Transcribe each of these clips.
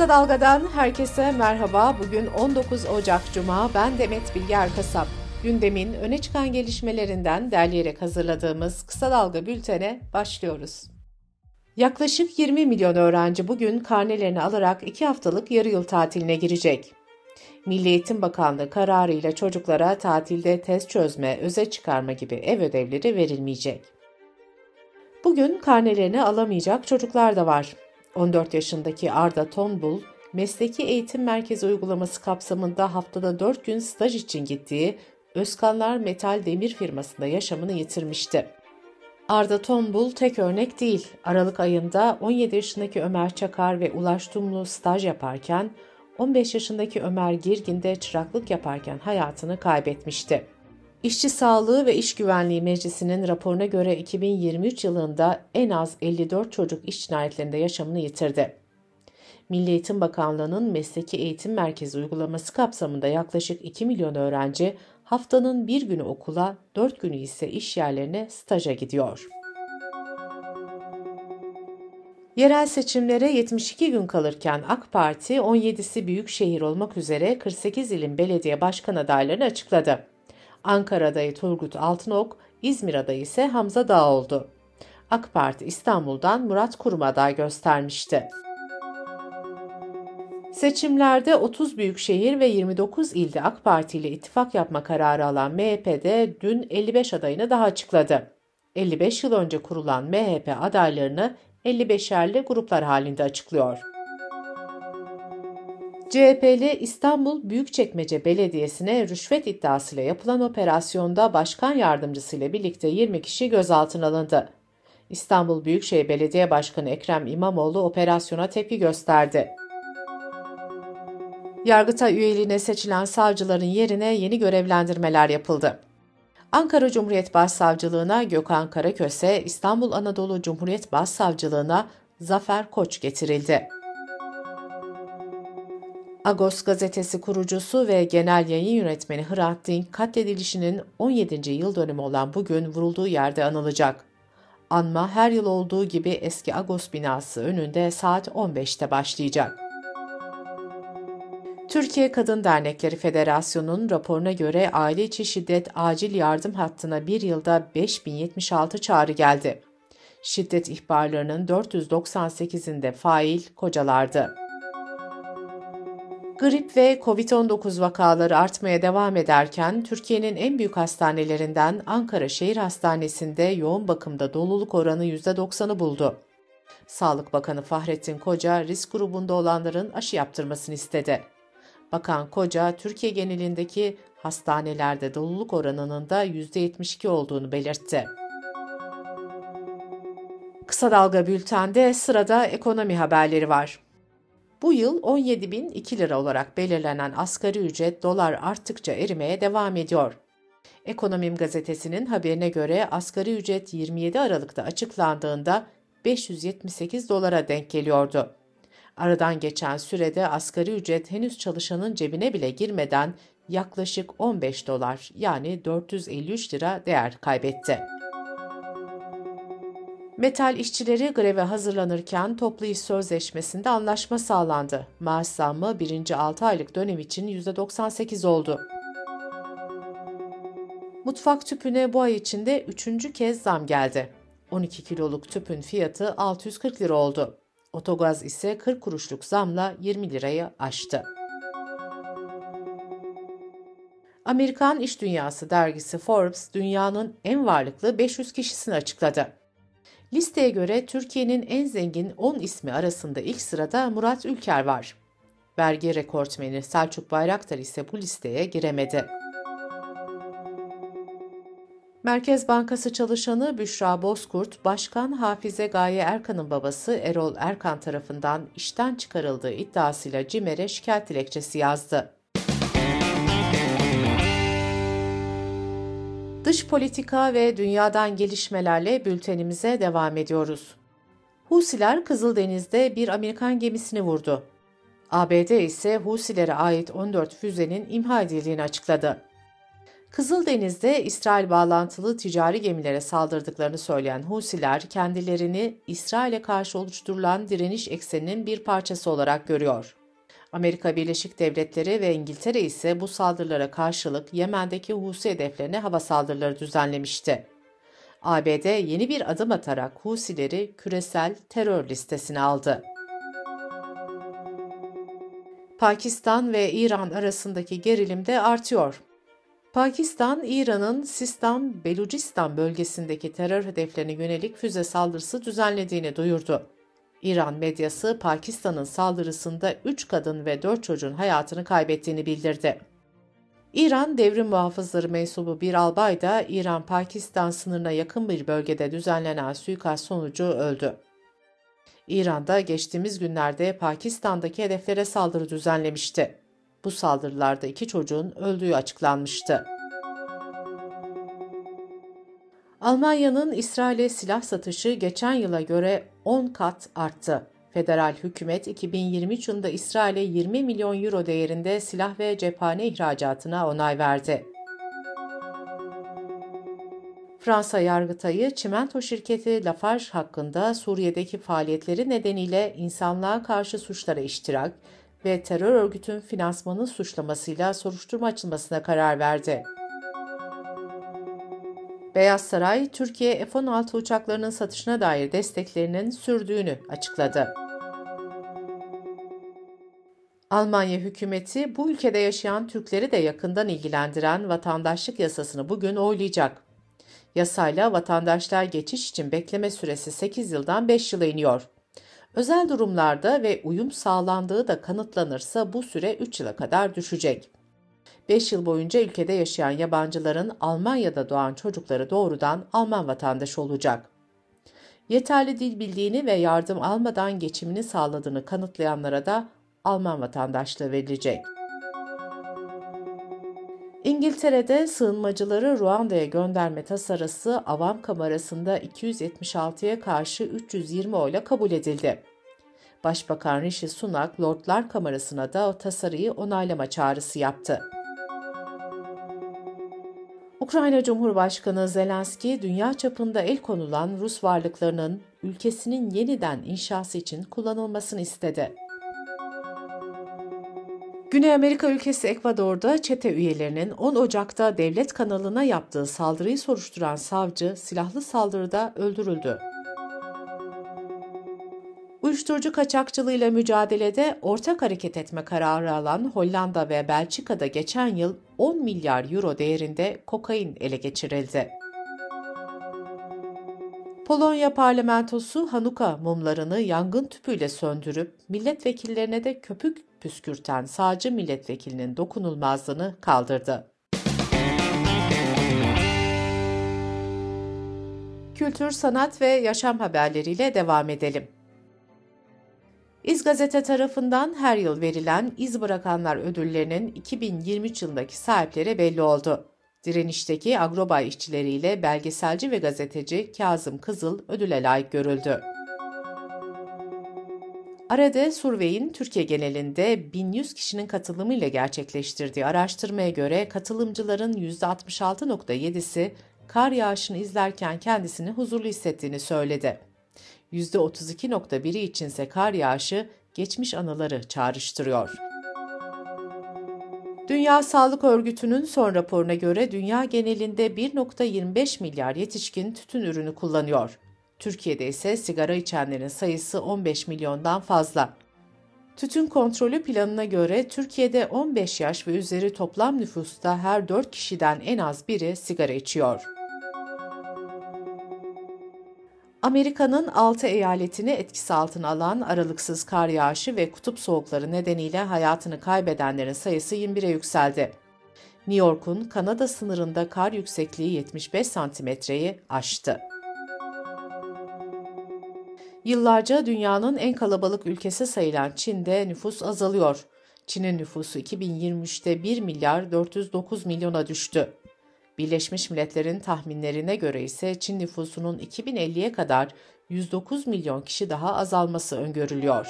Kısa Dalga'dan herkese merhaba. Bugün 19 Ocak Cuma. Ben Demet Bilge Erkasap. Gündemin öne çıkan gelişmelerinden derleyerek hazırladığımız Kısa Dalga bültene başlıyoruz. Yaklaşık 20 milyon öğrenci bugün karnelerini alarak 2 haftalık yarı yıl tatiline girecek. Milli Eğitim Bakanlığı kararıyla çocuklara tatilde test çözme, öze çıkarma gibi ev ödevleri verilmeyecek. Bugün karnelerini alamayacak çocuklar da var. 14 yaşındaki Arda Tonbul, Mesleki Eğitim Merkezi uygulaması kapsamında haftada 4 gün staj için gittiği Özkanlar Metal Demir firmasında yaşamını yitirmişti. Arda Tonbul tek örnek değil. Aralık ayında 17 yaşındaki Ömer Çakar ve Ulaş Tumlu staj yaparken 15 yaşındaki Ömer Girgin de çıraklık yaparken hayatını kaybetmişti. İşçi Sağlığı ve İş Güvenliği Meclisi'nin raporuna göre 2023 yılında en az 54 çocuk iş cinayetlerinde yaşamını yitirdi. Milli Eğitim Bakanlığı'nın Mesleki Eğitim Merkezi uygulaması kapsamında yaklaşık 2 milyon öğrenci haftanın bir günü okula, 4 günü ise iş yerlerine staja gidiyor. Yerel seçimlere 72 gün kalırken AK Parti 17'si büyük şehir olmak üzere 48 ilin belediye başkan adaylarını açıkladı. Ankara adayı Turgut Altınok, İzmir adayı ise Hamza Dağ oldu. AK Parti İstanbul'dan Murat Kurum aday göstermişti. Seçimlerde 30 büyükşehir ve 29 ilde AK Parti ile ittifak yapma kararı alan MHP'de dün 55 adayını daha açıkladı. 55 yıl önce kurulan MHP adaylarını 55'erli gruplar halinde açıklıyor. CHP'li İstanbul Büyükçekmece Belediyesi'ne rüşvet iddiasıyla yapılan operasyonda başkan yardımcısıyla birlikte 20 kişi gözaltına alındı. İstanbul Büyükşehir Belediye Başkanı Ekrem İmamoğlu operasyona tepki gösterdi. Yargıtay üyeliğine seçilen savcıların yerine yeni görevlendirmeler yapıldı. Ankara Cumhuriyet Başsavcılığına Gökhan Karaköse, İstanbul Anadolu Cumhuriyet Başsavcılığına Zafer Koç getirildi. Agos gazetesi kurucusu ve genel yayın yönetmeni Hrant Dink katledilişinin 17. yıl dönümü olan bugün vurulduğu yerde anılacak. Anma her yıl olduğu gibi eski Agos binası önünde saat 15'te başlayacak. Türkiye Kadın Dernekleri Federasyonu'nun raporuna göre aile içi şiddet acil yardım hattına bir yılda 5076 çağrı geldi. Şiddet ihbarlarının 498'inde fail kocalardı. Grip ve COVID-19 vakaları artmaya devam ederken Türkiye'nin en büyük hastanelerinden Ankara Şehir Hastanesi'nde yoğun bakımda doluluk oranı %90'ı buldu. Sağlık Bakanı Fahrettin Koca risk grubunda olanların aşı yaptırmasını istedi. Bakan Koca, Türkiye genelindeki hastanelerde doluluk oranının da %72 olduğunu belirtti. Kısa Dalga Bülten'de sırada ekonomi haberleri var. Bu yıl 17.002 lira olarak belirlenen asgari ücret dolar arttıkça erimeye devam ediyor. Ekonomim gazetesinin haberine göre asgari ücret 27 Aralık'ta açıklandığında 578 dolara denk geliyordu. Aradan geçen sürede asgari ücret henüz çalışanın cebine bile girmeden yaklaşık 15 dolar yani 453 lira değer kaybetti. Metal işçileri greve hazırlanırken toplu iş sözleşmesinde anlaşma sağlandı. Maaş zammı birinci 6 aylık dönem için %98 oldu. Mutfak tüpüne bu ay içinde üçüncü kez zam geldi. 12 kiloluk tüpün fiyatı 640 lira oldu. Otogaz ise 40 kuruşluk zamla 20 lirayı aştı. Amerikan İş Dünyası dergisi Forbes dünyanın en varlıklı 500 kişisini açıkladı. Listeye göre Türkiye'nin en zengin 10 ismi arasında ilk sırada Murat Ülker var. Vergi rekortmeni Selçuk Bayraktar ise bu listeye giremedi. Merkez Bankası çalışanı Büşra Bozkurt, Başkan Hafize Gaye Erkan'ın babası Erol Erkan tarafından işten çıkarıldığı iddiasıyla CİMER'e şikayet dilekçesi yazdı. Dış politika ve dünyadan gelişmelerle bültenimize devam ediyoruz. Husiler Kızıldeniz'de bir Amerikan gemisini vurdu. ABD ise Husilere ait 14 füzenin imha edildiğini açıkladı. Kızıldeniz'de İsrail bağlantılı ticari gemilere saldırdıklarını söyleyen Husiler kendilerini İsrail'e karşı oluşturulan direniş ekseninin bir parçası olarak görüyor. Amerika Birleşik Devletleri ve İngiltere ise bu saldırılara karşılık Yemen'deki Husi hedeflerine hava saldırıları düzenlemişti. ABD yeni bir adım atarak Husileri küresel terör listesine aldı. Pakistan ve İran arasındaki gerilim de artıyor. Pakistan, İran'ın Sistan, Belucistan bölgesindeki terör hedeflerine yönelik füze saldırısı düzenlediğini duyurdu. İran medyası Pakistan'ın saldırısında 3 kadın ve 4 çocuğun hayatını kaybettiğini bildirdi. İran devrim muhafızları mensubu bir albay da İran-Pakistan sınırına yakın bir bölgede düzenlenen suikast sonucu öldü. İran'da geçtiğimiz günlerde Pakistan'daki hedeflere saldırı düzenlemişti. Bu saldırılarda iki çocuğun öldüğü açıklanmıştı. Almanya'nın İsrail'e silah satışı geçen yıla göre 10 kat arttı. Federal hükümet 2023 yılında İsrail'e 20 milyon euro değerinde silah ve cephane ihracatına onay verdi. Fransa Yargıtayı çimento şirketi Lafarge hakkında Suriye'deki faaliyetleri nedeniyle insanlığa karşı suçlara iştirak ve terör örgütün finansmanı suçlamasıyla soruşturma açılmasına karar verdi. Beyaz Saray, Türkiye F-16 uçaklarının satışına dair desteklerinin sürdüğünü açıkladı. Almanya hükümeti bu ülkede yaşayan Türkleri de yakından ilgilendiren vatandaşlık yasasını bugün oylayacak. Yasayla vatandaşlar geçiş için bekleme süresi 8 yıldan 5 yıla iniyor. Özel durumlarda ve uyum sağlandığı da kanıtlanırsa bu süre 3 yıla kadar düşecek. 5 yıl boyunca ülkede yaşayan yabancıların Almanya'da doğan çocukları doğrudan Alman vatandaşı olacak. Yeterli dil bildiğini ve yardım almadan geçimini sağladığını kanıtlayanlara da Alman vatandaşlığı verilecek. İngiltere'de sığınmacıları Ruanda'ya gönderme tasarısı Avam Kamerası'nda 276'ya karşı 320 oyla kabul edildi. Başbakan Rishi Sunak, Lordlar Kamerası'na da tasarıyı onaylama çağrısı yaptı. Ukrayna Cumhurbaşkanı Zelenski, dünya çapında el konulan Rus varlıklarının ülkesinin yeniden inşası için kullanılmasını istedi. Güney Amerika ülkesi Ekvador'da çete üyelerinin 10 Ocak'ta devlet kanalına yaptığı saldırıyı soruşturan savcı silahlı saldırıda öldürüldü. Uyuşturucu kaçakçılığıyla mücadelede ortak hareket etme kararı alan Hollanda ve Belçika'da geçen yıl 10 milyar euro değerinde kokain ele geçirildi. Polonya parlamentosu Hanuka mumlarını yangın tüpüyle söndürüp milletvekillerine de köpük püskürten sağcı milletvekilinin dokunulmazlığını kaldırdı. Kültür, sanat ve yaşam haberleriyle devam edelim. İz Gazete tarafından her yıl verilen İz Bırakanlar ödüllerinin 2023 yılındaki sahipleri belli oldu. Direnişteki agrobay işçileriyle belgeselci ve gazeteci Kazım Kızıl ödüle layık görüldü. Arade Survey'in Türkiye genelinde 1100 kişinin katılımıyla gerçekleştirdiği araştırmaya göre katılımcıların %66.7'si kar yağışını izlerken kendisini huzurlu hissettiğini söyledi. %32.1'i içinse kar yağışı geçmiş anıları çağrıştırıyor. Dünya Sağlık Örgütü'nün son raporuna göre dünya genelinde 1.25 milyar yetişkin tütün ürünü kullanıyor. Türkiye'de ise sigara içenlerin sayısı 15 milyondan fazla. Tütün kontrolü planına göre Türkiye'de 15 yaş ve üzeri toplam nüfusta her 4 kişiden en az biri sigara içiyor. Amerika'nın 6 eyaletini etkisi altına alan aralıksız kar yağışı ve kutup soğukları nedeniyle hayatını kaybedenlerin sayısı 21'e yükseldi. New York'un Kanada sınırında kar yüksekliği 75 santimetreyi aştı. Yıllarca dünyanın en kalabalık ülkesi sayılan Çin'de nüfus azalıyor. Çin'in nüfusu 2023'te 1 milyar 409 milyona düştü. Birleşmiş Milletler'in tahminlerine göre ise Çin nüfusunun 2050'ye kadar 109 milyon kişi daha azalması öngörülüyor.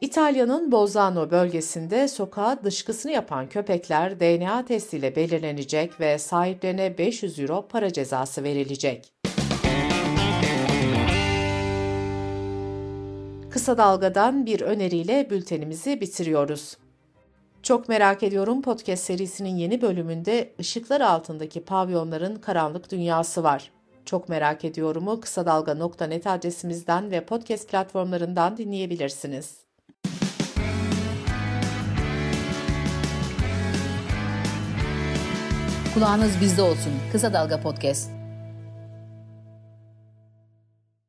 İtalya'nın Bolzano bölgesinde sokağa dışkısını yapan köpekler DNA testiyle belirlenecek ve sahiplerine 500 euro para cezası verilecek. Kısa Dalga'dan bir öneriyle bültenimizi bitiriyoruz. Çok merak ediyorum podcast serisinin yeni bölümünde ışıklar altındaki pavyonların karanlık dünyası var. Çok merak ediyorumu kısa dalga.net adresimizden ve podcast platformlarından dinleyebilirsiniz. Kulağınız bizde olsun. Kısa Dalga Podcast.